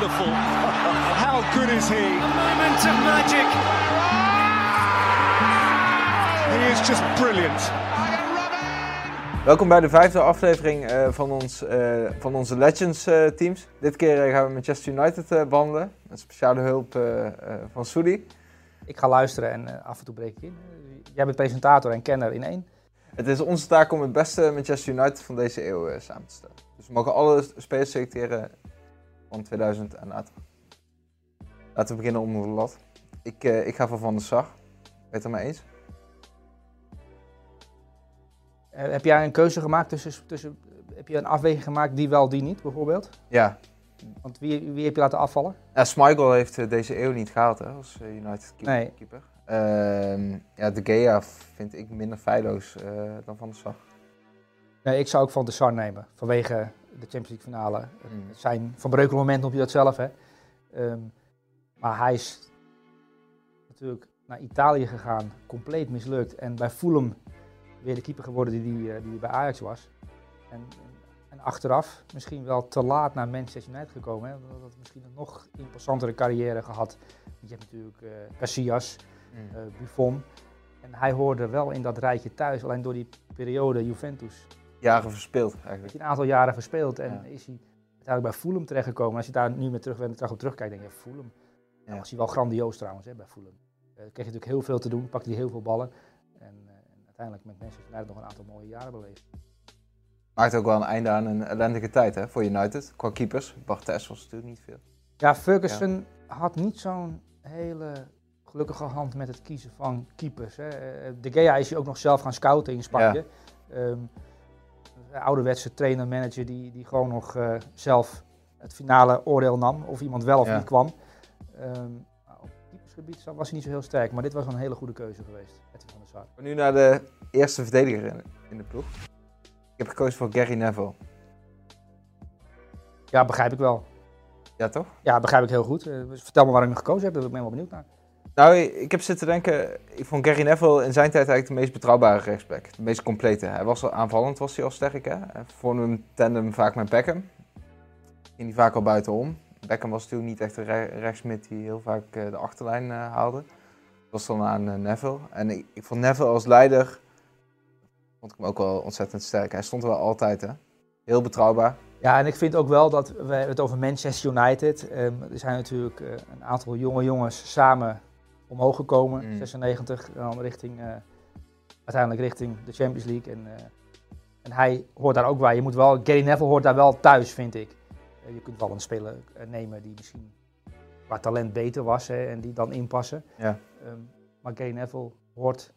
wonderful. How good is he? A moment of magic. He is just brilliant. Welkom bij de vijfde aflevering eh, van, ons, eh, van onze Legends eh, teams. Dit keer gaan we Manchester United eh, behandelen. Met speciale hulp eh, eh, van Soedi. Ik ga luisteren en af en toe breek ik in. Jij bent presentator en kenner in één. Het is onze taak om het beste Manchester United van deze eeuw eh, samen te stellen. Dus we mogen alle spelers selecteren van 2000 en later. Laten we beginnen onder de lat. Ik, eh, ik ga voor Van der Sar. Ben je het mee eens? Eh, heb jij een keuze gemaakt tussen, tussen... Heb je een afweging gemaakt die wel, die niet, bijvoorbeeld? Ja. Want wie, wie heb je laten afvallen? ja Schmeichel heeft eh, deze eeuw niet gehaald hè, als United keeper. Nee. keeper. Ehm, ja, de Gea vind ik minder feilloos dan Van der Sar. Nee, ik zou ook Van de Sar nemen. Vanwege de Champions League finale. Mm. Het zijn van breukelmomenten op je dat zelf, hè. Ehm, maar hij is natuurlijk naar Italië gegaan. Compleet mislukt. En bij Fulham weer de keeper geworden die, die, eh, die bij Ajax was. En, en achteraf misschien wel te laat naar Manchester United gekomen. Hè. Dat had misschien een nog interessantere carrière gehad. Je hebt natuurlijk eh Casillas, Mm. eh, Buffon. En hij hoorde wel in dat rijtje thuis. Alleen door die periode Juventus Jaren verspeeld eigenlijk. hij een aantal jaren gespeeld. En Ja. is hij uiteindelijk bij Fulham terechtgekomen. Als je daar nu meer terug, terug op terugkijkt, denk je, Fulham. Ja. Nou was hij wel grandioos trouwens hè, bij Fulham. Eh kreeg je natuurlijk heel veel te doen, pakte hij heel veel ballen. En, eh, en uiteindelijk met Manchester United nog een aantal mooie jaren beleefd. Maakt ook wel een einde aan een ellendige tijd hè, voor United. Qua keepers. Bartes was natuurlijk niet veel. Ja, Ferguson had niet zo'n hele gelukkige hand met het kiezen van keepers. Hè. Eh, De Gea is hij ook nog zelf gaan scouten in Spanje. Ehm, ouderwetse trainer-manager die, die gewoon nog eh, zelf het finale oordeel nam. Of iemand wel of Ja. niet kwam. Nou, op keepersgebied was hij niet zo heel sterk. Maar dit was een hele goede keuze geweest. Edwin van der Sar. Nu naar de eerste verdediger in, in de ploeg. Ik heb gekozen voor Gary Neville. Ja, begrijp ik wel. Ja, toch? Ja, begrijp ik heel goed. Eh, vertel me waarom je gekozen hebt. Daar ben ik wel benieuwd naar. Nou, ik heb zitten denken, ik vond Gary Neville in zijn tijd eigenlijk de meest betrouwbare rechtsback. De meest complete. Hij was al aanvallend, was hij al sterk hè. Hij vormde hem tandem vaak met Beckham. Ging hij vaak al buitenom. Beckham was natuurlijk niet echt een re rechtsmid die heel vaak eh, de achterlijn eh, haalde. Dat was dan aan eh, Neville. En ik, vond Neville als leider, vond ik hem ook wel ontzettend sterk. Hij stond er wel altijd hè. Heel betrouwbaar. Ja, en ik vind ook wel dat we het over Manchester United. ehm, er zijn natuurlijk een aantal jonge jongens samen omhoog gekomen. Mm. 96, en dan richting, eh, uiteindelijk richting de Champions League. En, eh, en hij hoort daar ook bij. Je moet wel, Gary Neville hoort daar wel thuis, vind ik. Eh, je kunt wel een speler nemen die misschien qua talent beter was hè, en die dan inpassen. Ja. Ehm, maar Gary Neville hoort,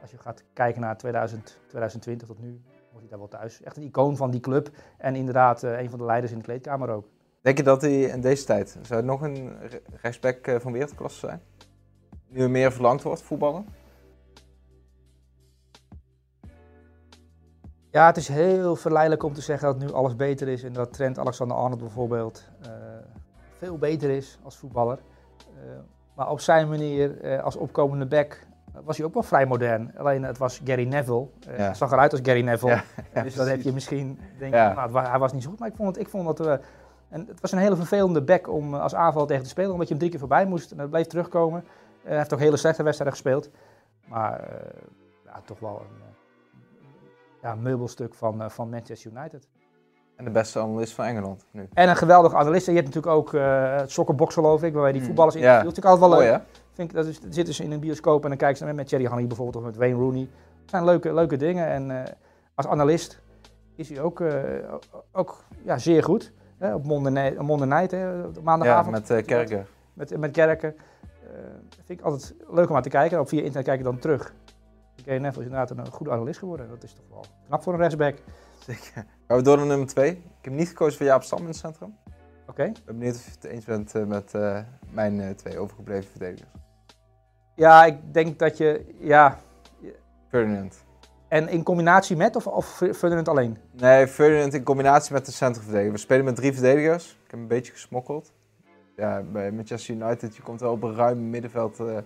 als je gaat kijken naar 2000, 2020 tot nu, hoort hij daar wel thuis. Echt een icoon van die club. En inderdaad, een van de leiders in de kleedkamer ook. Denk je dat hij in deze tijd, zou het nog een re- rechtsback eh, van wereldklasse zijn? Nu er meer verlangd wordt, voetballen? Ja, het is heel verleidelijk om te zeggen dat nu alles beter is. En dat Trent Alexander-Arnold bijvoorbeeld eh, veel beter is als voetballer. Eh, maar op zijn manier, eh, als opkomende back, was hij ook wel vrij modern. Alleen het was Gary Neville. Ja. Hij zag eruit als Gary Neville. Ja, ja, dus dan heb je misschien, denk je, nou, hij was niet zo goed. Maar ik vond, het, ik vond dat we... En het was een hele vervelende back om als aanval tegen te spelen. Omdat je hem drie keer voorbij moest en dat bleef terugkomen. Eh, hij heeft ook hele slechte wedstrijden gespeeld. Maar eh, ja, toch wel een, eh, ja, meubelstuk van, van Manchester United. En de beste analist van Engeland nu. En een geweldige analist. En je hebt natuurlijk ook eh het Sokkerbox geloof ik, waar je die Mm, voetballers ja. interviewt. Dat is natuurlijk altijd wel leuk. Vind ik, dat is, zitten ze in een bioscoop en dan kijken ze met, met Thierry Henry bijvoorbeeld of met Wayne Rooney. Dat zijn leuke, leuke dingen. En als analist is hij ook, ook ja, zeer goed. Hè, op Monday Night, hè, op Ja, maandagavond. met Kerker. met, met Kerken. Eh, vind ik altijd leuk om aan te kijken. Op via internet kijk ik dan terug. Gary Neville is inderdaad een goede analist geworden. Dat is toch wel knap voor een rechtsback. Zeker. Gaan we door naar nummer 2. Ik heb niet gekozen voor Jaap Stam in het centrum. Oké. Ik ben benieuwd of je het eens bent eh, met eh, mijn eh, twee overgebleven verdedigers. Ja, ik denk dat je... Ja, Ferdinand. en in combinatie met of, of Ferdinand alleen? Nee, Ferdinand in combinatie met de centrumverdediger. We spelen met drie verdedigers. Ik heb een beetje gesmokkeld. Ja, bij Manchester United, je komt wel op een ruim middenveld eh, en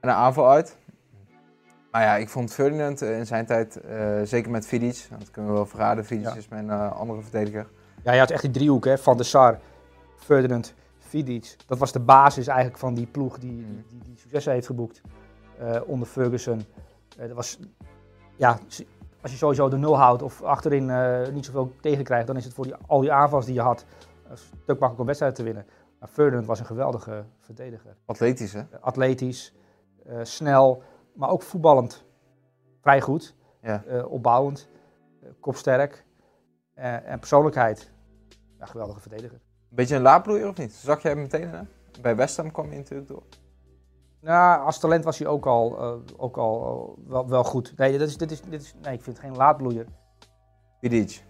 een aanval uit. Maar ja, ik vond Ferdinand eh, in zijn tijd, eh, zeker met Vidic, dat kunnen we wel verraden, Vidic Ja. is mijn andere verdediger. Ja, je had echt die driehoek hè, van de Sar, Ferdinand, Vidic. Dat was de basis eigenlijk van die ploeg die, die, Mhm. die, die successen heeft geboekt onder Ferguson. Dat was, ja, als je sowieso de nul houdt of achterin niet zoveel tegenkrijgt, dan is het voor die, al die aanvals die je had een stuk makkelijker om wedstrijden te winnen. Maar Ferdinand was een geweldige verdediger. Atletisch, hè? Eh, atletisch, eh, snel, maar ook voetballend. Vrij goed, Ja. eh, opbouwend, kopsterk en persoonlijkheid. Ja, geweldige verdediger. Beetje een laadbloeier of niet? Zag jij hem meteen hem? Bij West Ham kwam je natuurlijk door. Nou, als talent was hij ook al, ook al wel, wel goed. Nee, dat is, dit is, dit is, nee, ik vind het geen laadbloeier. Vidic.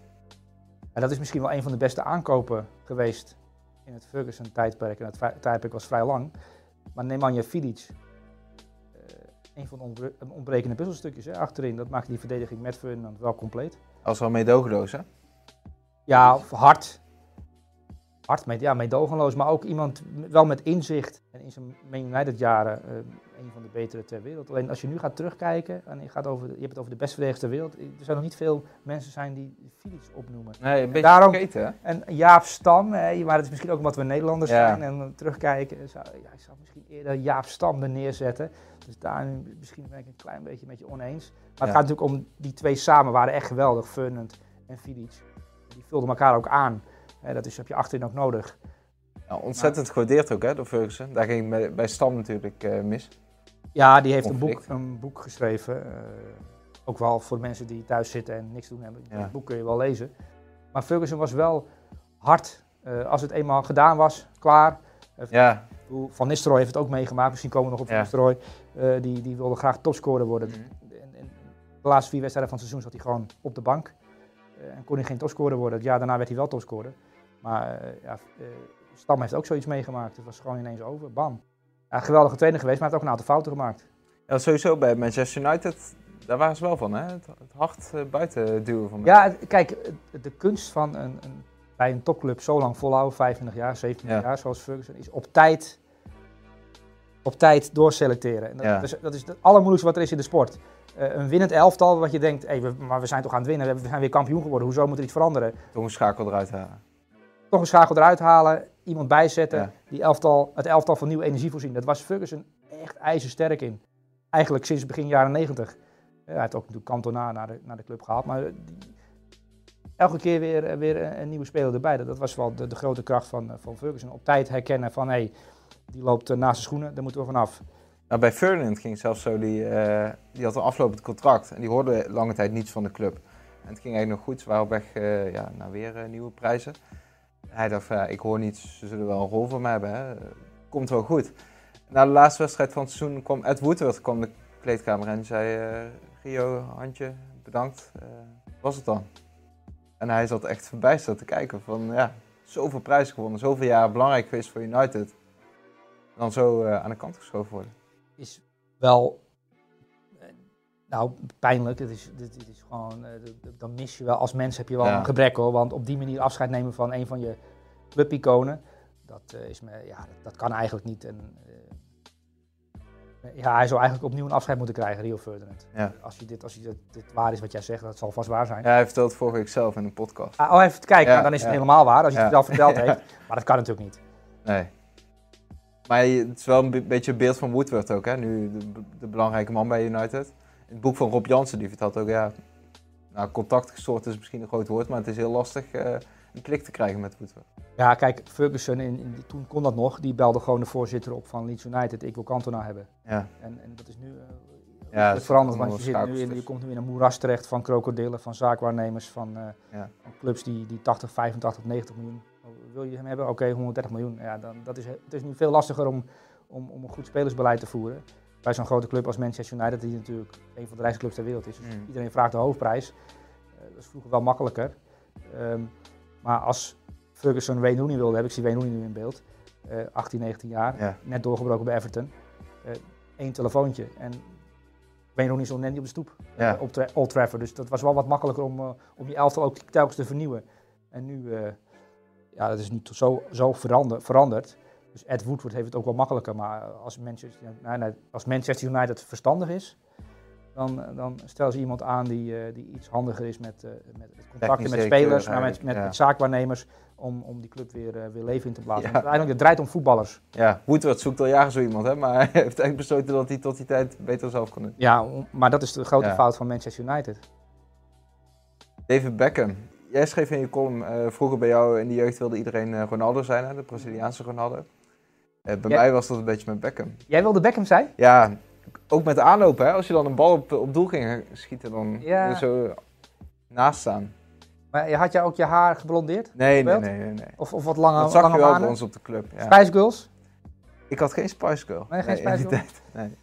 En dat is misschien wel een van de beste aankopen geweest in het Ferguson-tijdperk. En vrij- tijdperk was vrij lang. Maar Nemanja Vidic, eh, een van de ontbre- ontbrekende puzzelstukjes hè, achterin, dat maakte die verdediging met Ferdinand wel compleet. Als wel meedogenloos, hè? Ja, hard. Hard, met, ja, meedogenloos, maar ook iemand wel met inzicht. En in zijn Man United jaren eh, een van de betere ter wereld. Alleen als je nu gaat terugkijken en je, gaat over, je hebt het over de beste verdedigers ter wereld. Er zijn nog niet veel mensen zijn die Vidic opnoemen. Nee, een beetje Daarom- vergeten, hè? En Jaap Stam, maar het is misschien ook omdat we Nederlanders Ja. zijn en terugkijken. Zou, ja, ik zou misschien eerder Jaap Stam er neerzetten. Dus daar misschien ben ik een klein beetje met je oneens. Maar Ja. het gaat natuurlijk om die twee samen waren echt geweldig, Fernand en Vidic. Die vulden elkaar ook aan. Hè, dat is, heb je achterin ook nodig. Ja, ontzettend gewaardeerd ook, hè, door Ferguson. Daar ging bij, bij Stam natuurlijk eh, mis. Ja, die heeft een boek, een boek geschreven. eh, ook wel voor mensen die thuis zitten en niks doen hebben. Ja. Dat boek kun je wel lezen. Maar Ferguson was wel hard. Eh, als het eenmaal gedaan was, klaar. Ja, Van Nistelrooy heeft het ook meegemaakt. Misschien komen we nog op Van Ja. Nistelrooy. Die, die wilde graag topscorer worden. Mhm. En, en de laatste vier wedstrijden van het seizoen zat hij gewoon op de bank. En kon hij geen topscorer worden. Het jaar daarna werd hij wel topscorer. Maar eh, ja, eh, Stam heeft ook zoiets meegemaakt. Het was gewoon ineens over. Bam. Ja, geweldige trainer geweest, maar hij heeft ook een aantal fouten gemaakt. ja, sowieso bij Manchester United, daar waren ze wel van, hè? Het, het hard eh, buiten duwen van Ja, het- kijk, de kunst van een, een, bij een topclub zo lang volhouden, 25 jaar, 27 Ja. jaar, zoals Ferguson, is op tijd, op tijd doorselecteren. En dat, Ja. dat is, dat is het allermoeilijkste wat er is in de sport. Een winnend elftal, wat je denkt, hey, we, maar we zijn toch aan het winnen, we, zijn weer kampioen geworden, hoezo moet er iets veranderen? Toch een schakel eruit halen. Toch een schakel eruit halen, iemand bijzetten, Ja. die elftal, het elftal van nieuwe energie voorzien. Dat was Ferguson echt ijzersterk in. Eigenlijk sinds begin jaren 90. hij heeft ook natuurlijk Cantona naar de, naar de club gehaald, maar die- elke keer weer, eh, weer een, nieuwe speler erbij. Dat, dat was wel de, de grote kracht van, eh, van Ferguson. Op tijd herkennen van, hé, hey, die loopt eh, naast de schoenen, daar moeten we vanaf. Nou, bij Ferdinand ging het zelfs zo, die, die had een aflopend contract. En die hoorde lange tijd niets van de club. En het ging eigenlijk nog goed. Ze waren op weg ja, naar weer nieuwe prijzen. Hij dacht van, ja, ik hoor niets, ze zullen wel een rol voor mij hebben. Hè. Komt wel goed. Na de laatste wedstrijd van het seizoen kwam Ed Woodward kwam de kleedkamer en zei... eh Rio, handje, bedankt. Eh, was het dan? En hij zat echt verbijsterd te kijken van, ja, zoveel prijzen gewonnen. Zoveel jaar belangrijk geweest voor United. Dan zo eh, aan de kant geschoven worden. Is wel, nou, pijnlijk. Het is, dit, dit is gewoon, eh, dan mis je wel, als mens heb je wel Ja. een gebrek hoor. Want op die manier afscheid nemen van een van je clubiconen, dat, eh, is me, ja, dat, dat kan eigenlijk niet. En, eh, ja, hij zou eigenlijk opnieuw een afscheid moeten krijgen, Rio Ferdinand. Ja. Als, je dit, als je dit, dit waar is wat jij zegt, dat zal vast waar zijn. Ja, hij vertelde het vorige week zelf in een podcast. Ah, oh, even kijken, Ja, maar dan is het helemaal waar, als je het zelf verteld heeft. Maar dat kan natuurlijk niet. Nee. Maar het is wel een be- beetje een beeld van Woodward ook, hè? Nu de, de belangrijke man bij United. Het boek van Rob Jansen, die vertelt ook, ja... Nou, contact gestoord is misschien een groot woord, maar het is heel lastig eh, een klik te krijgen met Woodward. Ja, kijk, Ferguson, in, in- toen kon dat nog, die belde gewoon de voorzitter op van Leeds United, ik wil Cantona hebben. Ja, En, en dat is nu eh, Ja, het het veranderd, want je, zit nu in, je komt nu in een moeras terecht van krokodillen, van zaakwaarnemers, van, eh, Ja. van clubs die, die 80, 85, 90 miljoen. Oh, Wil je hem hebben? Oké, 130 miljoen. Ja, dan, dat is, het is nu veel lastiger om, om, om een goed spelersbeleid te voeren. Bij zo'n grote club als Manchester United, die natuurlijk een van de rijkste clubs ter wereld is. Dus Mm. iedereen vraagt de hoofdprijs. Eh, dat is vroeger wel makkelijker. Ehm, maar als Ferguson Wayne Rooney wilde, heb ik zie Wayne Rooney nu in beeld. Eh 18, 19 jaar ja. net doorgebroken bij Everton. Eén telefoontje en Wayne Rooney stond net niet op de stoep Ja. eh, op Tra- Old Trafford. Dus dat was wel wat makkelijker om, eh, om je elftal ook telkens te vernieuwen. En nu, eh, ja, dat is nu zo, zo verander, veranderd. Dus Ed Woodward heeft het ook wel makkelijker. Maar als Manchester, nee, nee, als Manchester United verstandig is, dan, dan stellen ze iemand aan die, eh, die iets handiger is met, eh, met het contacten met spelers, maar met, eigenlijk, met, ja. met zaakwaarnemers, om, om die club weer, eh, weer leven in te blazen. Ja. Uiteindelijk, het draait om voetballers. Ja, Woodward zoekt al jaren zo iemand, hè, maar hij heeft eigenlijk besloten dat hij tot die tijd beter zelf kon doen. Ja, maar dat is de grote Ja. fout van Manchester United. David Beckham. Jij schreef in je column, eh, vroeger bij jou in de jeugd wilde iedereen eh, Ronaldo zijn, hè, de Braziliaanse Ronaldo. Eh, bij Ja. mij was dat een beetje met Beckham. Jij wilde Beckham zijn? Ja, ook met aanlopen, hè. Als je dan een bal op, op doel ging schieten, dan Ja. zo naast staan. Maar je- had jij ook je haar geblondeerd? Nee, nee, nee, nee. nee. Of, of wat lange, Dat zag lange je wel bij ons op de club. Ja. Spice Girls? Ik had geen Spice Girl. Nee, geen Spice Girl? Nee.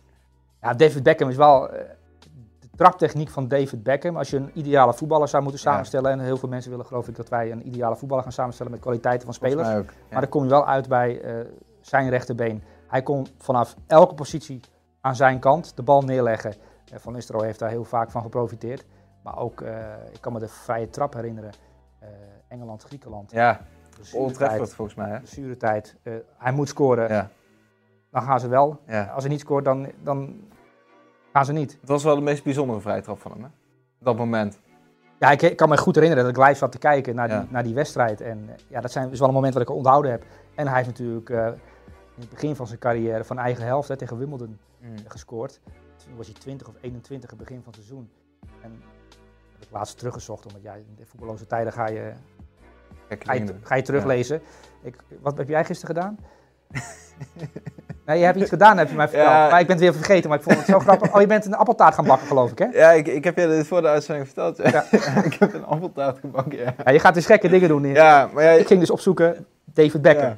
Ja, David Beckham is wel eh, de traptechniek van David Beckham. Als je een ideale voetballer zou moeten Ja. samenstellen, en heel veel mensen willen geloof ik dat wij een ideale voetballer gaan samenstellen met kwaliteiten van spelers. mij ook. Ja. Maar dan kom je wel uit bij eh, zijn rechterbeen. Hij kon vanaf elke positie aan zijn kant de bal neerleggen. Eh, van Nistelrooy heeft daar heel vaak van geprofiteerd. Maar ook, eh, ik kan me de vrije trap herinneren. Eh, Engeland, Griekenland. ja, Trafford volgens mij, hè. blessuretijd. Eh, hij moet scoren, Ja, dan gaan ze wel. ja. Als hij niet scoort, dan, dan gaan ze niet. Het was wel de meest bijzondere vrije trap van hem, hè. Dat moment. Ja, ik, ik kan me goed herinneren dat ik live zat te kijken naar, Ja. die, naar die wedstrijd. En ja, dat zijn, is wel een moment wat ik onthouden heb. En hij heeft natuurlijk in het begin van zijn carrière van eigen helft hè, tegen Wimbledon Mm. gescoord. Toen was hij 20 of 21 het begin van het seizoen. En heb ik laatst teruggezocht, omdat jij in de voetballoze tijden ga je, ga je, ga teruglezen. Ik, wat heb jij gisteren gedaan? nee, je hebt iets gedaan, heb je mij verteld. Ja. Maar ik ben het weer vergeten, maar ik vond het zo grappig. Oh, je bent een appeltaart gaan bakken, geloof ik, hè? Ja, ik, ik heb je dit voor de uitzending verteld. Ja. Ja. ik heb een appeltaart gebakken, ja. Je gaat dus gekke dingen doen. Ja, maar Ik ging dus opzoeken David Beckham.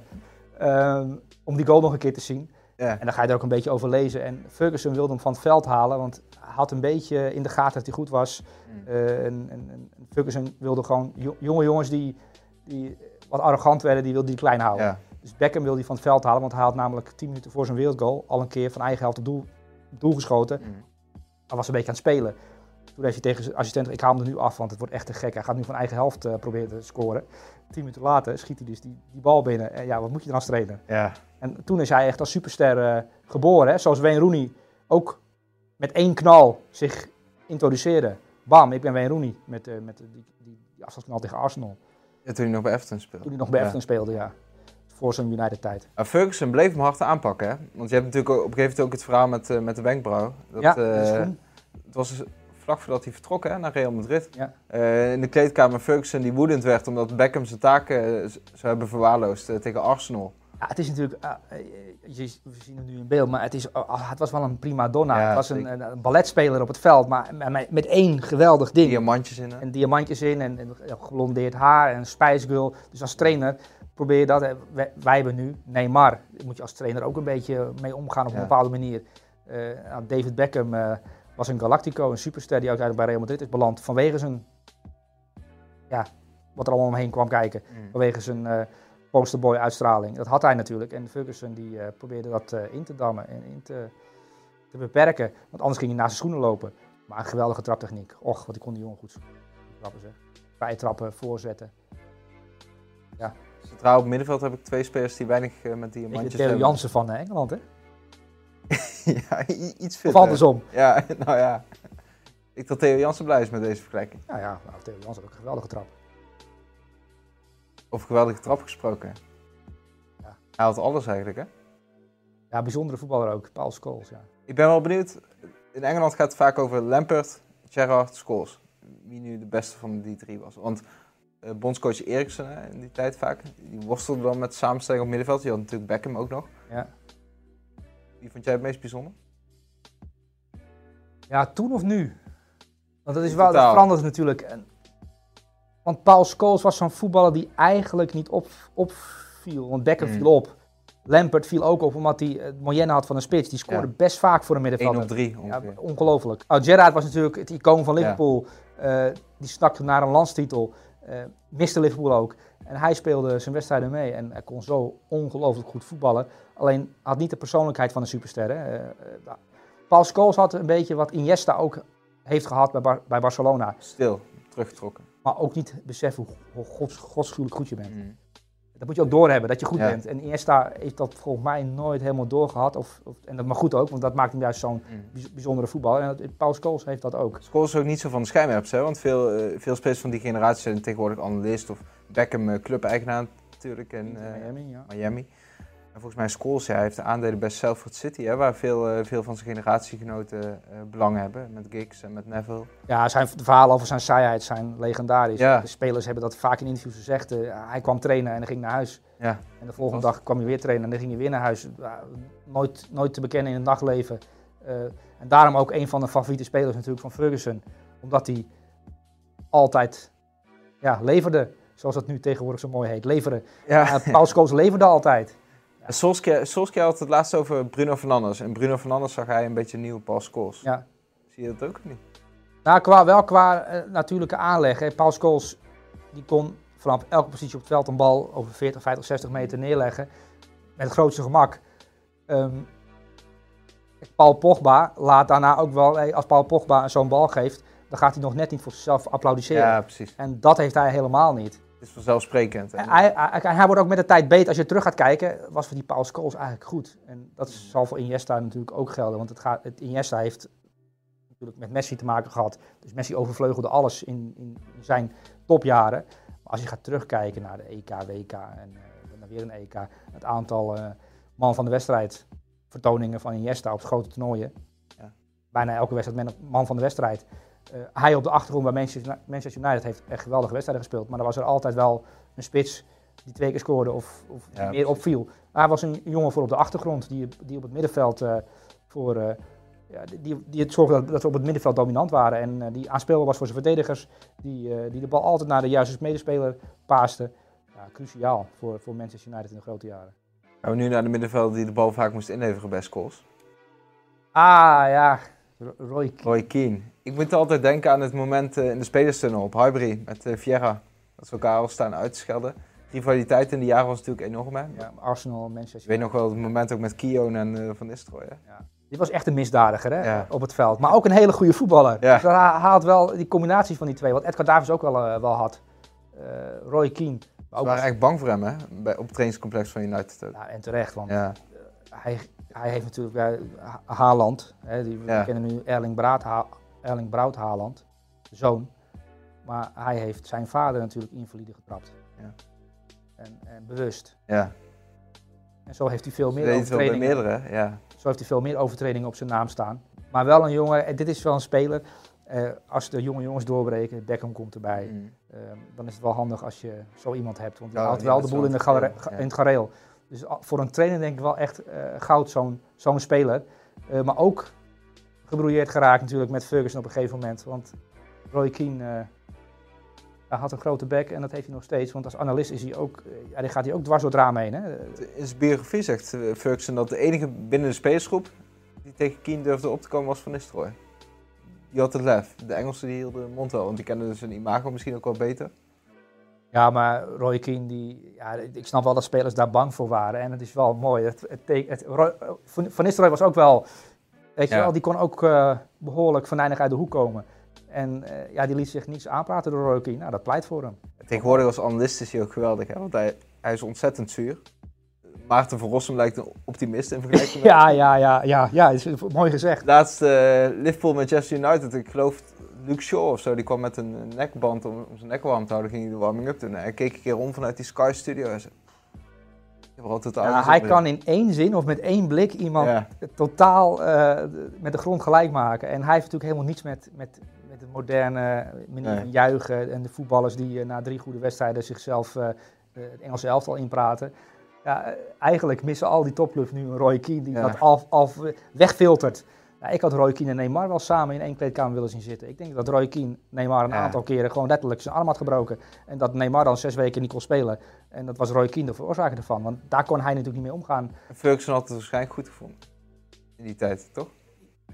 Ehm, om die goal nog een keer te zien. ja. En dan ga je er ook een beetje over lezen. En Ferguson wilde hem van het veld halen, want hij had een beetje in de gaten dat hij goed was. Mm. Eh, en, en, en Ferguson wilde gewoon jo- jonge jongens die, die wat arrogant werden, die wilde hij klein houden. ja. Dus Beckham wilde hij van het veld halen, want hij had namelijk 10 minuten voor zijn wereldgoal al een keer van eigen helft op doel, doel geschoten. Mm. Hij was een beetje aan het spelen. Toen heeft hij tegen zijn assistent, ik haal hem er nu af, want het wordt echt te gek. Hij gaat nu van eigen helft eh, proberen te scoren. Tien minuten later schiet hij dus die, die bal binnen. En ja, wat moet je dan als trainer? ja. En toen is hij echt als superster eh, geboren. Hè? Zoals Wayne Rooney ook met één knal zich introduceerde. Bam, ik ben Wayne Rooney. Met, eh, met die, die, die afstandsknal tegen Arsenal. Ja, toen hij nog bij Everton speelde. Toen hij nog bij Ja. Everton speelde, ja. Voor zijn United tijd. Maar Ferguson bleef hem hard aanpakken, hè? Want je hebt natuurlijk op een gegeven moment ook het verhaal met, met de wenkbrauw. Dat, ja, dat is het was vlak voordat hij vertrok hè, naar Real Madrid. Ja. Eh, in de kleedkamer Ferguson die woedend werd omdat Beckham zijn taken eh, zou hebben verwaarloosd eh, tegen Arsenal. Ja, het is natuurlijk, ah, je, we zien hem nu in beeld, maar het, is, ah, het was wel een prima donna. Ja, het was een, zeker. een, een balletspeler op het veld, maar met, één geweldig ding. Diamantjes in, hè? En diamantjes in en, en geblondeerd haar en Girl. Dus als trainer probeer je dat. Wij, wij hebben nu Neymar. Daar moet je als trainer ook een beetje mee omgaan op een Ja. bepaalde manier. Nou, David Beckham was een Galactico, een superster die uiteindelijk bij Real Madrid is beland vanwege zijn, ja, wat er allemaal omheen kwam kijken. Mm. Vanwege zijn eh posterboy uitstraling. Dat had hij natuurlijk. En Ferguson die eh, probeerde dat eh, in te dammen en in te, te beperken. Want anders ging hij naast zijn schoenen lopen. Maar een geweldige traptechniek. Och, wat kon die jongen goed trappen zeg. Vrije trappen, voorzetten. Centraal op middenveld heb ik twee spelers die weinig met Ik diamantjes Theo hebben. Jansen van Engeland hè? ja, iets Of fitter. andersom. Ja, nou ja. Ik dat Theo Jansen blij is met deze vergelijking. Nou ja, nou, Theo Jansen ook een geweldige trap. Over geweldige trap gesproken. Ja. Hij had alles eigenlijk, hè? Ja, bijzondere voetballer ook. Paul Scholes, ja. Ik ben wel benieuwd. In Engeland gaat het vaak over Lampert, Gerrard, Scholes. Wie nu de beste van die drie was. Want eh, bondscoach Eriksen in die tijd vaak, die worstelde dan met samenstelling op middenveld. Die had natuurlijk Beckham ook nog. Ja. Wie vond jij het meest bijzonder? Ja, toen of nu? Want dat is wel, dat verandert natuurlijk. En- Want Paul Scholes was zo'n voetballer die eigenlijk niet op, opviel. Want Beckham Mm. viel op. Lampert viel ook op omdat hij het moyenne had van een spits. Die scoorde Ja. best vaak voor een 1 middenvelder. op 3 Ja, ongelooflijk. Oh, Gerrard was natuurlijk het icoon van Ja. Liverpool. Eh, die snakte naar een landstitel. Eh miste Liverpool ook. En hij speelde zijn wedstrijden mee. En hij kon zo ongelooflijk goed voetballen. Alleen had niet de persoonlijkheid van een superster. Hè. Eh, eh, Paul Scholes had een beetje wat Iniesta ook heeft gehad bij, Bar- bij Barcelona. Stil, teruggetrokken. Maar ook niet besef hoe, hoe gods, godschuwelijk goed je bent. Mm. Dat moet je ook doorhebben, dat je goed Ja. bent. En Iniesta heeft dat volgens mij nooit helemaal doorgehad. Of, of, en dat maar goed ook, want dat maakt hem juist zo'n Mm. bijz- bijzondere voetballer. En Paul Scholes heeft dat ook. Scholes is ook niet zo van de schijnwerpers, hè? want veel, eh, veel spelers van die generatie zijn tegenwoordig analist of Beckham eh, club-eigenaar natuurlijk in eh, Miami, ja. Miami. En volgens mij Scholes, hij heeft de aandelen bij Salford City, hè, waar veel, eh, veel van zijn generatiegenoten eh belang hebben, met Giggs en met Neville. Ja, zijn de verhalen over zijn saaiheid zijn legendarisch. Ja. De spelers hebben dat vaak in interviews gezegd. Eh, hij kwam trainen en dan ging naar huis. Ja, En de volgende dag kwam hij weer trainen en dan ging hij weer naar huis. Nooit, nooit te bekennen in het nachtleven. En daarom ook een van de favoriete spelers natuurlijk van Ferguson. Omdat hij altijd ja, leverde. Zoals dat nu tegenwoordig zo mooi heet. Leveren. ja. Uh, Paul Scholes leverde altijd. En Solskjaer, Solskjaer had het laatst over Bruno Fernandes. En Bruno Fernandes zag hij een beetje een nieuwe Paul Scholes. Ja. Zie je dat ook of niet? Nou, qua, wel qua eh, natuurlijke aanleg. Hè. Paul Scholes die kon vanaf elke positie op het veld een bal over 40, 50, 60 meter neerleggen. Met het grootste gemak. Ehm, Paul Pogba laat daarna ook wel, hey, als Paul Pogba zo'n bal geeft, dan gaat hij nog net niet voor zichzelf applaudisseren. Ja, precies. En dat heeft hij helemaal niet. Het is vanzelfsprekend. En, Hij, hij, hij wordt ook met de tijd beter. Als je terug gaat kijken, was voor die Paul Scholes eigenlijk goed. En dat zal voor Iniesta natuurlijk ook gelden. Want het gaat, het Iniesta heeft natuurlijk met Messi te maken gehad. Dus Messi overvleugelde alles in, in, in zijn topjaren. Maar als je gaat terugkijken naar de EK, WK en eh, dan weer een EK. Het aantal eh, man van de wedstrijd vertoningen van Iniesta op grote toernooien. Ja. Bijna elke wedstrijd man van de wedstrijd. Eh, hij op de achtergrond bij Manchester, Manchester United heeft echt geweldige wedstrijden gespeeld. Maar er was er altijd wel een spits die twee keer scoorde of, of Ja, meer precies. opviel. Hij was een jongen voor op de achtergrond die, die op het middenveld eh, voor, eh, ja, die- die, het zorgde dat, dat ze op het middenveld dominant waren. En die aanspeelbaar was voor zijn verdedigers. Die, die de bal altijd naar de juiste medespeler paaste. Ja, cruciaal voor, voor Manchester United in de grote jaren. Gaan we nu naar de middenvelder die de bal vaak moest inleveren bij Scholes. Ah ja, Roy Keane. Roy Keane. Ik moet altijd denken aan het moment eh, in de spelerstunnel op Highbury met eh Vieira. Dat ze elkaar al staan uit te schelden. Rivaliteit in die jaren was natuurlijk enorm. Hè? Ja, Arsenal, Manchester Ik weet nog wel het moment ook met Kion en eh, Van Nistelrooy. hè? Die was echt een misdadiger hè, Ja. op het veld. Maar ook een hele goede voetballer. Ja. Dus hij haalt wel die combinatie van die twee. Wat Edgar Davids ook wel, wel had. Roy Keane. Maar Ze waren echt bang voor hem hè? Bij, op het trainingscomplex van United ook. ja, en terecht, want Ja, hij, hij heeft natuurlijk bij Ha- Haaland. Hè, die, we kennen nu Erling Braut, Ha- Erling Braut Haaland. Zoon. Maar hij heeft zijn vader natuurlijk invalide getrapt. Ja. En, en bewust. ja. En zo heeft hij veel meer overtredingen. meerdere. Ja. Zo heeft hij veel meer overtredingen op zijn naam staan. Maar wel een jongen, en dit is wel een speler. eh, als de jonge jongens doorbreken, Beckham komt erbij. Mm. eh, dan is het wel handig als je zo iemand hebt. Want die Ja, houdt wel de boel in, de in het gareel. Dus voor een trainer denk ik wel echt eh, goud, zo'n zo'n speler. Eh, maar ook gebrouilleerd geraakt natuurlijk met Ferguson op een gegeven moment. Want Roy Keane eh, had een grote bek en dat heeft hij nog steeds. Want als analist is hij ook, ja, gaat hij ook dwars door het raam heen. Hè? In zijn biografie zegt Ferguson dat de enige binnen de spelersgroep die tegen Keane durfde op te komen was Van Nistelrooy. Die had het lef. De Engelsen die hielden hun mond wel, want die kenden zijn imago misschien ook wel beter. Ja, maar Roy Keane, die, ja, ik snap wel dat spelers daar bang voor waren. En het is wel mooi. Het, het, teken- het, Roy- Van Nistelrooy was ook wel, weet je Ja. wel, die kon ook eh, behoorlijk venijnig uit de hoek komen. En eh, ja, die liet zich niets aanpraten door Roy Keane. Nou, dat pleit voor hem. Tegenwoordig als analist is hij ook geweldig, hè? want hij, hij is ontzettend zuur. Maarten van Rossum lijkt een optimist in vergelijking met... Ja, ja, ja, ja, ja, is mooi gezegd. Laatst eh, Liverpool Manchester United, ik geloof Luke Shaw of zo, die kwam met een nekband om, om zijn nek warm te houden, ging hij de warming-up doen. En hij keek een keer om vanuit die Sky Studio en zei, ik heb altijd Ja, hij kan in één zin of met één blik iemand Ja, totaal eh, met de grond gelijk maken. En hij heeft natuurlijk helemaal niets met, met, met de moderne manier Nee. van juichen en de voetballers die eh, na drie goede wedstrijden zichzelf eh, het Engelse elftal inpraten. Ja, eigenlijk missen al die topclubs nu een Roy Keane die Ja. dat al, al wegfiltert. Ja, ik had Roy Keane en Neymar wel samen in één kleedkamer willen zien zitten. Ik denk dat Roy Keane Neymar een Ja. aantal keren gewoon letterlijk zijn arm had gebroken. En dat Neymar dan zes weken niet kon spelen. En dat was Roy Keane de veroorzaker ervan. Want daar kon hij natuurlijk niet mee omgaan. Ferguson had het waarschijnlijk goed gevonden. In die tijd, toch?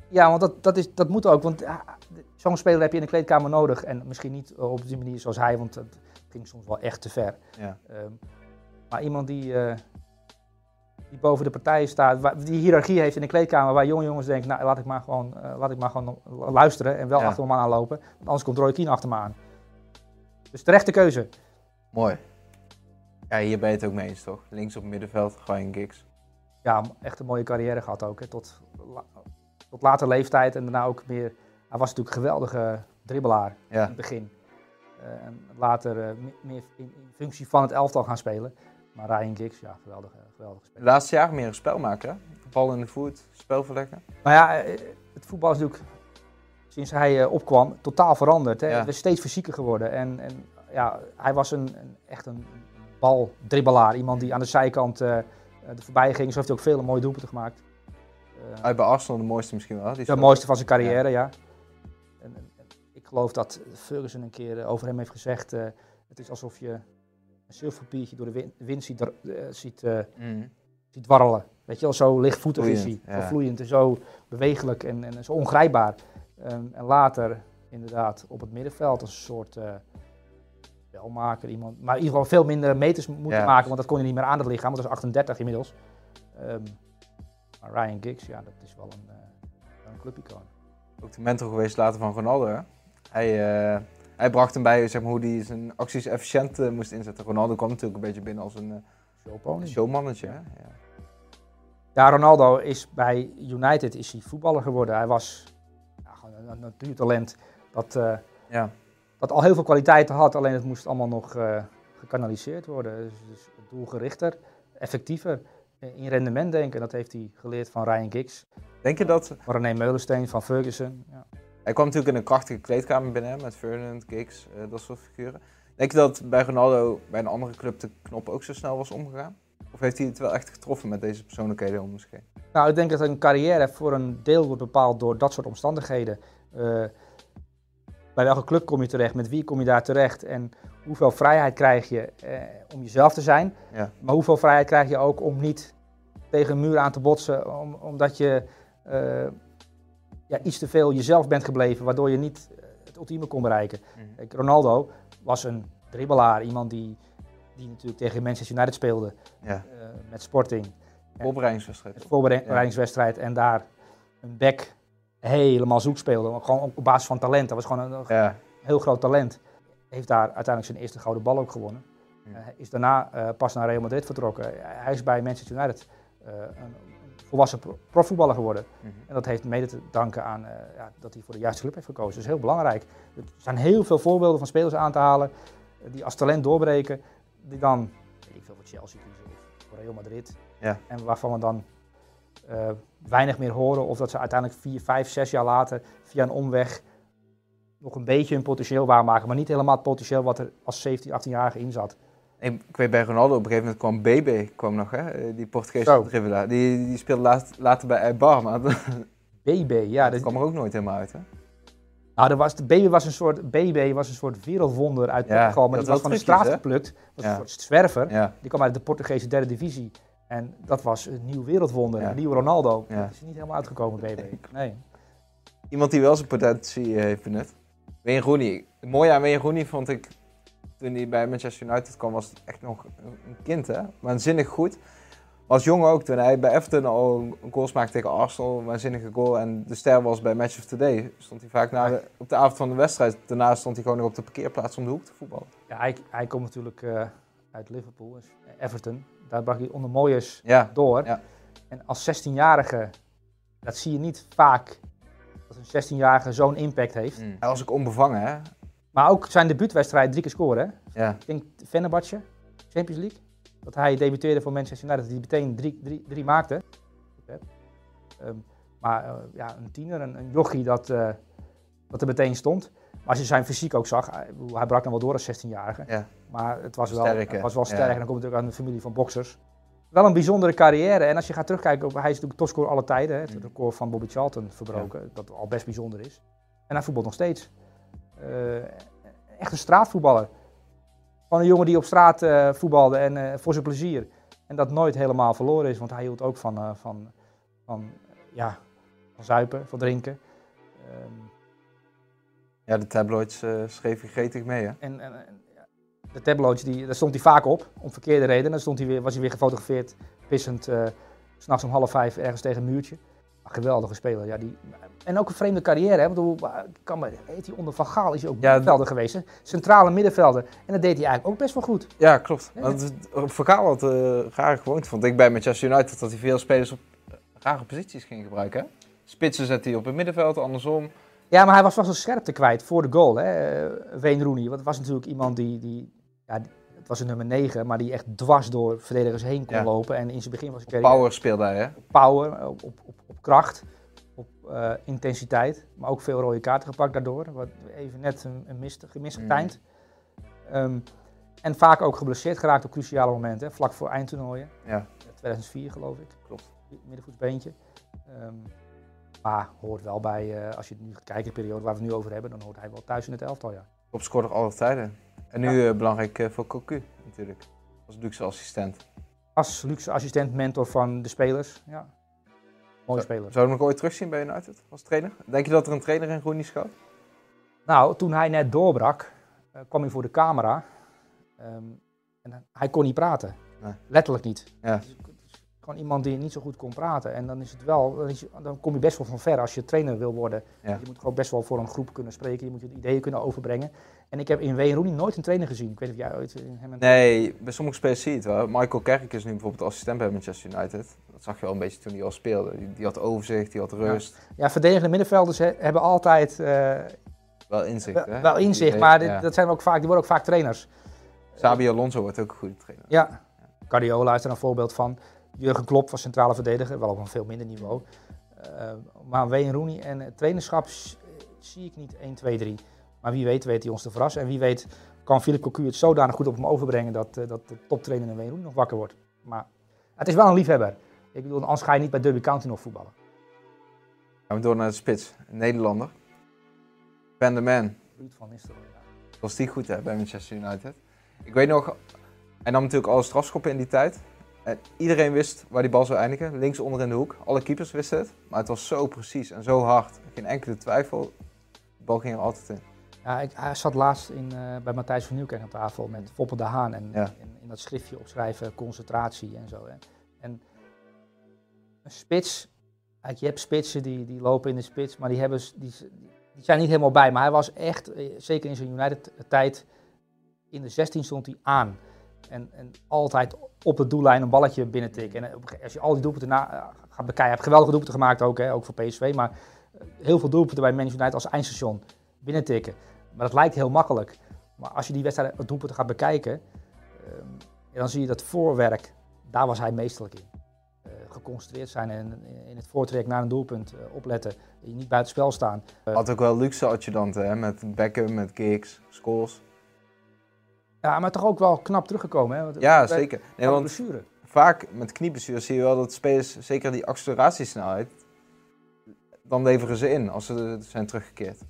Ja, want dat, dat, is, dat moet ook. Want ja, zo'n speler heb je in de kleedkamer nodig. En misschien niet eh, op die manier zoals hij, want het ging soms wel echt te ver. Ja. Ehm, maar iemand die, eh, die boven de partijen staat, waar- die hiërarchie heeft in de kleedkamer, waar jonge jongens denken, nou laat ik maar gewoon, eh, laat ik maar gewoon luisteren en wel Ja. achter me aanlopen. Want anders komt Roy Keane achter me aan. Dus terechte keuze. Mooi. Ja, hier ben je het ook mee eens, toch? Links op middenveld, Ryan Giggs. Ja, echt een mooie carrière gehad ook. Hè. Tot, la- tot later leeftijd en daarna ook meer... Hij was natuurlijk een geweldige dribbelaar in Ja. het begin. Eh, en later eh, me- meer in, in functie van het elftal gaan spelen. Maar Ryan Giggs, ja, geweldige, geweldige De speler. laatste jaren meer een spelmaker, hè? Bal in de voet, spel verleggen. Maar ja, eh, het voetbal is natuurlijk sinds hij eh, opkwam totaal veranderd. Hè. Ja. Het is steeds fysieker geworden. En, en ja, hij was een, een, echt een baldribbelaar. Iemand die aan de zijkant eh, er voorbij ging. Zo heeft hij ook vele mooie doelpunten gemaakt. Eh, Uit bij Arsenal de mooiste misschien wel. Die het speelt- mooiste van zijn carrière, ja. En, en- en ik geloof dat Ferguson een keer eh, over hem heeft gezegd... eh, het is alsof je een zilverpapiertje door de win- wind ziet, eh, ziet, eh, Mm. ziet dwarrelen. Weet je wel, zo lichtvoetig is hij. Ja. vloeiend en zo bewegelijk en, en zo ongrijpbaar. Ehm, en later inderdaad op het middenveld als een soort eh spelmaker. Iemand, maar in ieder geval veel minder meters moeten Ja. maken, want dat kon je niet meer aan het lichaam. Want dat is 38 inmiddels. Ehm, maar Ryan Giggs, ja, dat is wel een, eh wel een clubicoon. Ook de mentor geweest later van Ronaldo, hè? Hij, eh, hij bracht hem bij zeg maar, hoe hij zijn acties efficiënt eh, moest inzetten. Ronaldo kwam natuurlijk een beetje binnen als een Showpony. showmannetje, hè? Ja. Ja, Ronaldo is bij United is hij voetballer geworden. Hij was ja, gewoon een, een natuurtalent dat, eh, ja. dat al heel veel kwaliteiten had, alleen het moest allemaal nog eh, gekanaliseerd worden. Dus, dus doelgerichter, effectiever, in rendement denken. Dat heeft hij geleerd van Ryan Giggs, Denk je dat... van René Meulensteen, van Ferguson. Ja. Hij kwam natuurlijk in een krachtige kleedkamer binnen, met Ferdinand, Giggs, eh, dat soort figuren. Denk je dat bij Ronaldo bij een andere club de knop ook zo snel was omgegaan? Of heeft hij het wel echt getroffen met deze persoonlijkheden om heen? Nou, ik denk dat een carrière voor een deel wordt bepaald door dat soort omstandigheden. Eh, bij welke club kom je terecht, met wie kom je daar terecht en hoeveel vrijheid krijg je eh, om jezelf te zijn. Ja. Maar hoeveel vrijheid krijg je ook om niet tegen een muur aan te botsen, om, omdat je ja, iets te veel jezelf bent gebleven, waardoor je niet eh, het ultieme kon bereiken. Kijk, Ronaldo was een dribbelaar, iemand die, die natuurlijk tegen Manchester United speelde Ja, eh, met Sporting. voorbereidingswedstrijd. En daar een back helemaal zoek speelde. Gewoon op basis van talent. Dat was gewoon een, Ja, heel groot talent. Heeft daar uiteindelijk zijn eerste gouden bal ook gewonnen. Ja. Hij is daarna eh, pas naar Real Madrid vertrokken. Hij is bij Manchester United eh, een volwassen pro- profvoetballer geworden. Mhm. En dat heeft mede te danken aan eh, ja, dat hij voor de juiste club heeft gekozen. Dat is heel belangrijk. Er zijn heel veel voorbeelden van spelers aan te halen eh, die als talent doorbreken. Die dan, weet ik veel, voor Chelsea kiezen of voor Real Madrid. Ja. En waarvan we dan eh, weinig meer horen. Of dat ze uiteindelijk vier, vijf, zes jaar later via een omweg nog een beetje hun potentieel waarmaken. Maar niet helemaal het potentieel wat er als 17, 18-jarige in zat. Ik weet bij Ronaldo op een gegeven moment kwam BB, kwam nog, hè? eh, die Portugese dribbelaar. Die, die speelde laat, later bij dat, BB, ja. Dat, kwam er ook nooit helemaal uit, hè? nou, er was, de BB was een soort, BB was een soort wereldwonder uit Ja, Portugal. Maar dat die was van de straat geplukt. was Ja. een soort zwerver. Ja, Die kwam uit de Portugese derde divisie. En dat was een nieuw wereldwonder, een nieuwe Ronaldo. Dat is niet helemaal uitgekomen, BB. Nee. iemand die wel zijn potentie eh, heeft benut. Wayne Rooney. Het mooie aan Wayne Rooney vond ik, toen hij bij Manchester United kwam, was het echt nog een kind, hè? Waanzinnig goed. Als jongen ook, toen hij bij Everton al een goal maakte tegen Arsenal, een waanzinnige goal. En de ster was bij Match of Today, stond hij vaak na de, op de avond van de wedstrijd. Daarna stond hij gewoon nog op de parkeerplaats om de hoek te voetballen. Ja, hij, hij komt natuurlijk eh, uit Liverpool, dus Everton. Daar brak hij onder mooiers Ja, door. Ja. En als 16-jarige, dat zie je niet vaak, dat een 16-jarige zo'n impact heeft. hij was ook onbevangen, hè? Maar ook zijn debuutwedstrijd drie keer scoren. Hè? Ja, Ik denk Fenerbahce, Champions League. Dat hij debuteerde voor Manchester United, dat hij meteen drie, drie, drie maakte. Ehm, maar eh, ja, een tiener, een, een jochie dat, eh, dat er meteen stond. Maar als je zijn fysiek ook zag, hij, brak dan wel door als 16-jarige. ja. Maar het was wel, Sterk, het was wel sterk Ja. en dan komt ook aan de familie van boxers. Wel een bijzondere carrière. En als je gaat terugkijken, op, hij is natuurlijk topscorer alle tijden. Hè, het Mm. record van Bobby Charlton verbroken, dat al best bijzonder is. En hij voetbalt nog steeds. Eh, echt een straatvoetballer. Gewoon een jongen die op straat eh, voetbalde en eh, voor zijn plezier. En dat nooit helemaal verloren is, want hij hield ook van, van, van, ja, van zuipen, van drinken. Ehm, ja de tabloids schreef hij gretig mee, hè? En, en, de tabloids, die, daar stond hij vaak op, om verkeerde redenen. Dan stond hij weer, was hij weer gefotografeerd, pissend, 's s'nachts om half vijf ergens tegen een muurtje. Geweldige speler. Ja, die, en ook een vreemde carrière. Hè? Want hoe, kan maar, heet hij onder Van Gaal is hij ook Ja, middenvelder geweest. Hè? Centrale middenvelder. En dat deed hij eigenlijk ook best wel goed. Ja, klopt. Ja. Want het- Vergaal had uh, rare gewoonte, vond ik bij Manchester United, dat hij veel spelers op eh, rare posities ging gebruiken. hè. Spitsen zet hij op het middenveld, andersom. Ja, maar hij was wel zijn scherpte kwijt voor de goal. Hè? eh, Wayne Rooney. Want het was natuurlijk iemand die, die, ja, die- het was een nummer 9, maar die echt dwars door verdedigers heen kon Ja. lopen. En in zijn begin was carrière Power speelde hij, hè? power, op, op, op, op kracht, op eh, intensiteit. Maar ook veel rode kaarten gepakt daardoor. Wat even net een, een mist, misgetijnd. Ehm, en vaak ook geblesseerd geraakt op cruciale momenten. hè, Vlak voor eindtoernooien. Ja. 2004 geloof ik. Klopt. Middenvoetsbeentje. Ehm, maar hoort wel bij, eh, als je nu gaat kijken, de periode waar we het nu over hebben, dan hoort hij wel thuis in het elftal, ja. Topscorer aller tijden. En nu eh, belangrijk eh, voor Cocu, natuurlijk. Als luxe assistent. Als luxe assistent, mentor van de spelers. Ja. Mooie speler. Zou je hem nog ooit terugzien bij United als trainer? Denk je dat er een trainer in Rooney schuilt? Nou, toen hij net doorbrak, eh, kwam hij voor de camera. Ehm, en hij kon niet praten. Nee. Letterlijk niet. Ja. Dus gewoon iemand die niet zo goed kon praten. En dan is het wel, dan, is je- dan kom je best wel van ver als je trainer wil worden. Ja. Je moet gewoon best wel voor een groep kunnen spreken. Je moet je ideeën kunnen overbrengen. En ik heb in Wayne Rooney nooit een trainer gezien. Ik weet niet of jij ooit in hem en Nee, bij sommige spelers zie je het wel. Michael Kerk is nu bijvoorbeeld assistent bij Manchester United. Dat zag je wel een beetje toen hij al speelde. Die, die had overzicht, die had rust. Ja, verdedigende middenvelders he- hebben altijd eh, Wel inzicht, hè? wel inzicht, Die- maar dit- ja. dat zijn ook vaak, die worden ook vaak trainers. Xabi Alonso wordt ook een goede trainer. Ja, Guardiola is er een voorbeeld van. Jurgen Klopp was centrale verdediger, wel op een veel minder niveau. Eh, maar Wayne Rooney en het trainerschap zie ik niet 1, 2, 3. Maar wie weet weet hij ons te verrassen. En wie weet kan Philip Cocu het zodanig goed op hem overbrengen dat, eh, dat de toptrainer in Wayne Rooney nog wakker wordt. Maar het is wel een liefhebber. Ik bedoel, anders ga je niet bij Derby County nog voetballen. Gaan we door naar de spits. Een Nederlander. Van de Man. Ruud van Nistelrooy. ja. Was die goed hè, bij Manchester United. Ik weet nog, hij nam natuurlijk alle strafschoppen in die tijd. En iedereen wist waar die bal zou eindigen. Links onder in de hoek. Alle keepers wisten het. Maar het was zo precies en zo hard. Geen enkele twijfel. De bal ging er altijd in. Ja, ik, hij zat laatst in, eh, bij Matthijs van Nieuwkerk aan tafel met Foppe de Haan. En Ja. in, in dat schriftje opschrijven concentratie en zo. Hè. En een spits, je hebt spitsen die, die lopen in de spits, maar die, hebben, die, die zijn niet helemaal bij. Maar hij was echt, eh, zeker in zijn United-tijd, in de 16 stond hij aan. En, en altijd op de doellijn een balletje binnen tikken. En ge- als je al die doelpunten eh, gaat bekijken, heeft geweldige doelpunten gemaakt ook, hè, ook voor PSV. Maar eh, heel veel doelpunten bij Manchester United als eindstation binnen tikken. Maar dat lijkt heel makkelijk. Maar als je die wedstrijd het doelpunten gaat bekijken, ehm, dan zie je dat voorwerk, daar was hij meesterlijk in. Eh, geconcentreerd zijn en in het voortrek naar een doelpunt eh, opletten. Niet buiten spel staan. Had ook wel luxe adjudanten hè. Met Beckham, met Giggs, Scholes. Ja, maar toch ook wel knap teruggekomen. Hè? Want- Ja, zeker. Nee, van want blessure. vaak met knieblessures zie je wel dat spelers, zeker die acceleratiesnelheid, dan leveren ze in als ze zijn teruggekeerd.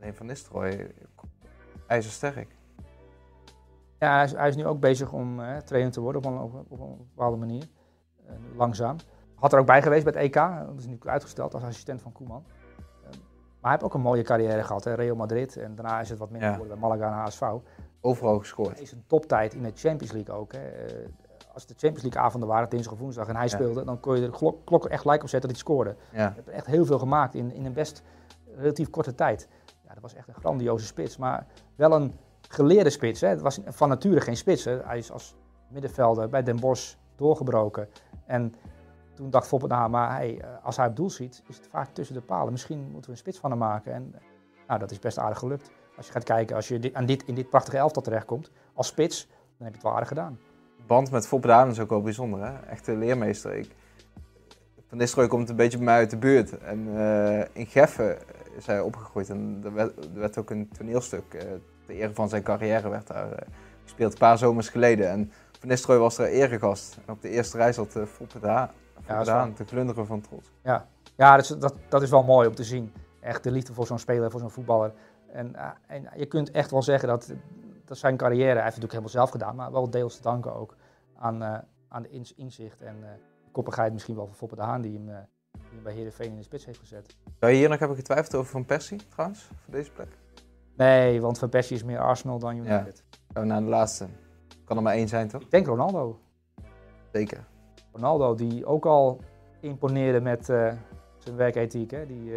Alleen Van Nistelrooy, ijzersterk. Ja, hij is, hij is nu ook bezig om eh, trainer te worden op een, op een- op een bepaalde manier. Eh, langzaam. Had er ook bij geweest bij het EK. Dat is nu uitgesteld als assistent van Koeman. Eh, maar hij heeft ook een mooie carrière gehad. Hè? Real Madrid. En daarna is het wat minder Ja. geworden bij Malaga en HSV. Overal gescoord. Hij is een toptijd in de Champions League ook. Hè. Eh, Als de Champions League avonden waren, dinsdag of woensdag, en hij Ja. speelde, dan kon je de klok, klok echt gelijk op zetten dat hij scoorde. Ja. Hij heeft echt heel veel gemaakt in, in een best relatief korte tijd. Ja, dat was echt een grandioze spits, maar wel een geleerde spits. Hè. Het was van nature geen spits. Hè. Hij is als middenvelder bij Den Bosch doorgebroken. En toen dacht Foppen, nou, maar eh, als hij op doel ziet, is het vaak tussen de palen. Misschien moeten we een spits van hem maken. En eh, nou, dat is best aardig gelukt. Als je gaat kijken, als je aan dit, in dit prachtige elftal terechtkomt, als spits, dan heb je het wel aardig gedaan. band met Foppe Daan is ook wel bijzonder, hè? Echt een leermeester. Ik, van Nistelrooy komt een beetje bij mij uit de buurt. En eh, in Geffen is hij opgegroeid. En er werd, er werd ook een toneelstuk, eh ter ere van zijn carrière, werd daar eh, gespeeld. Een paar zomers geleden. En Van Nistelrooy was er eregast. En op de eerste rij zat uh, wel- te glunderen van trots. Ja, ja dat, is, dat, dat is wel mooi om te zien. Echt de liefde voor zo'n speler, voor zo'n voetballer. En, eh, en je kunt echt wel zeggen dat, dat zijn carrière, hij heeft het natuurlijk helemaal zelf gedaan, maar wel deels te danken ook aan, eh, aan de inzicht en eh, koppigheid misschien wel van Foppe de Haan die hem, die hem bij Heerenveen in de spits heeft gezet. Zou je hier nog hebben getwijfeld over Van Persie, trouwens, voor deze plek? Nee, want Van Persie is meer Arsenal dan United. Gaan we naar de laatste. Kan er maar één zijn, toch? Ik denk Ronaldo. Zeker. Ronaldo die ook al imponeerde met, zijn werkethiek, hè, die,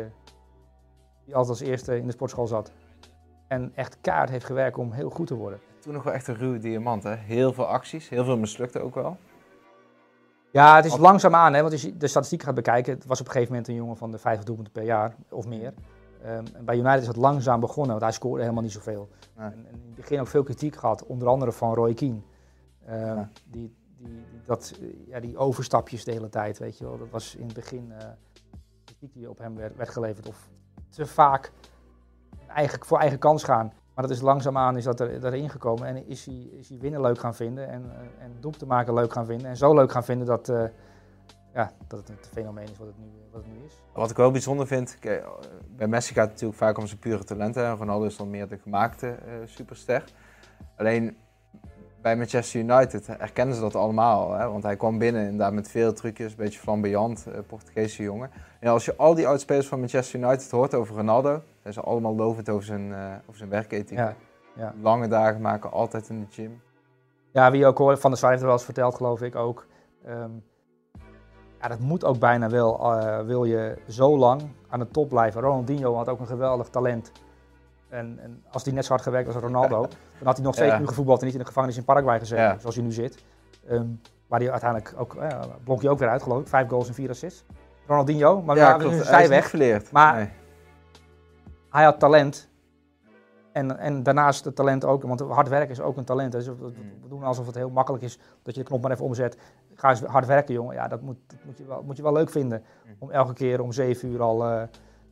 die altijd als eerste in de sportschool zat. En echt kaart heeft gewerkt om heel goed te worden. Toen nog wel echt een ruwe diamant, hè? Heel veel acties, heel veel mislukte ook wel. Ja, het is langzaamaan, hè, want als je de statistieken gaat bekijken, het was op een gegeven moment een jongen van de 50 doelpunten per jaar of meer. Ehm, bij United is het langzaam begonnen, want hij scoorde helemaal niet zoveel. Nee. En, en in het begin ook veel kritiek gehad, onder andere van Roy Keane. Ehm, Ja. die, die, dat, ja, die overstapjes de hele tijd, weet je wel. Dat was in het begin eh kritiek die op hem werd, werd geleverd. Of te vaak eigenlijk voor eigen kans gaan. Maar dat is langzaamaan is dat er, erin gekomen en is hij, is hij winnen leuk gaan vinden en, eh, en te maken leuk gaan vinden. En zo leuk gaan vinden dat, eh, ja, dat het een fenomeen is wat het nu, wat het nu is. Wat ik wel bijzonder vind, eh, bij Messi gaat het natuurlijk vaak om zijn pure talenten. En Ronaldo is dan meer de gemaakte eh, superster. Alleen bij Manchester United herkennen ze dat allemaal. Hè? Want hij kwam binnen inderdaad met veel trucjes, een beetje flamboyant, eh, Portugese jongen. En als je al die oudspelers van Manchester United hoort over Ronaldo, zijn ze allemaal lovend over zijn, eh over zijn werkethiek. Ja, ja. Lange dagen maken, altijd in de gym. Ja, wie ook hoorde, Van der heeft er wel eens verteld, geloof ik ook. Ehm, ja, dat moet ook bijna wel, eh, wil je zo lang aan de top blijven. Ronaldinho had ook een geweldig talent. En, en als hij net zo hard gewerkt was als Ronaldo, dan had hij nog steeds Ja. nu gevoetbald en niet in de gevangenis in Paraguay gezeten, zoals hij nu zit. Ehm, waar hij uiteindelijk ook, uh, blonk hij ook weer uit, geloof ik. Vijf goals en vier assists. Ronaldinho, maar ja, klopt. is Hij zij is weg. niet verleerd. Maar- Nee. Hij had talent. En, en daarnaast het talent ook, want hard werken is ook een talent. Dus we, doen alsof het heel makkelijk is dat je de knop maar even omzet. Ga eens hard werken, jongen. Ja, dat moet, dat moet, je, wel, moet je wel leuk vinden. Om elke keer om zeven uur al eh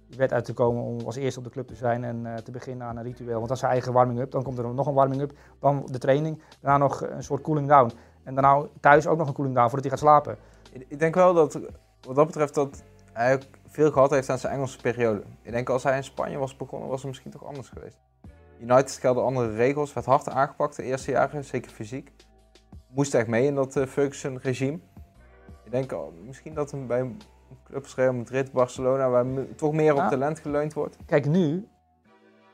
je bed uit te komen om als eerste op de club te zijn en eh, te beginnen aan een ritueel. Want dat is zijn eigen warming-up. Dan komt er nog een warming-up, dan de training. Daarna nog een soort cooling down. En daarna thuis ook nog een cooling down voordat hij gaat slapen. Ik denk wel dat, wat dat betreft, dat hij veel gehad heeft aan zijn Engelse periode. Ik denk als hij in Spanje was begonnen, was het misschien toch anders geweest. United gelden andere regels, werd hard aangepakt de eerste jaren, zeker fysiek. Moest echt mee in dat eh, Ferguson-regime. Ik denk misschien dat hem bij een club als Real Madrid, Barcelona, waar toch meer op talent geleund wordt. Kijk, nu.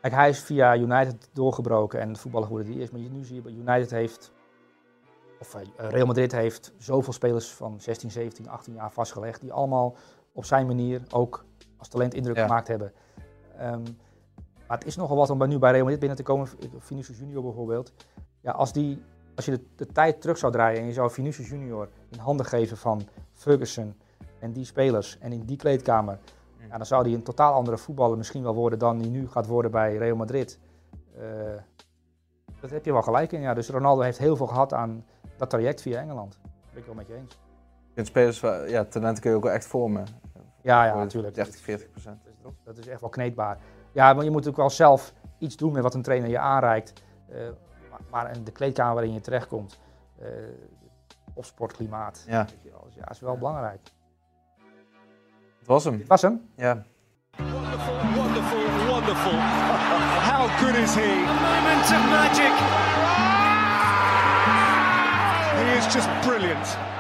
Kijk, hij is via United doorgebroken en voetballer geworden die hij is. Maar nu zie je, bij United heeft. Of eh, Real Madrid heeft zoveel spelers van 16, 17, 18 jaar vastgelegd. Die allemaal op zijn manier ook als talent indruk Ja. gemaakt hebben. Ehm, maar het is nogal wat om bij, nu bij Real Madrid binnen te komen. Vinicius Junior bijvoorbeeld. Ja, als, die, als je de, de tijd terug zou draaien en je zou Vinicius Junior in handen geven van Ferguson en die spelers en in die kleedkamer. Ja, dan zou hij een totaal andere voetballer misschien wel worden dan hij nu gaat worden bij Real Madrid. Eh, dat heb je wel gelijk in. Ja. Dus Ronaldo heeft heel veel gehad aan dat traject via Engeland. Dat ben ik wel met je eens. Je spelers, ja, talenten kun je ook wel echt vormen. Ja, ja, natuurlijk. 30, 40 procent. Dat is, dat is echt wel kneedbaar. Ja, maar je moet ook wel zelf iets doen met wat een trainer je aanreikt. Eh, maar, in de kleedkamer waarin je terechtkomt, eh of sportklimaat, Ja, weet wel, ja, is wel belangrijk. het was hem. Dit was hem. Ja. Wonderful, wonderful, wonderful. How good is he? A moment of magic. Is just brilliant.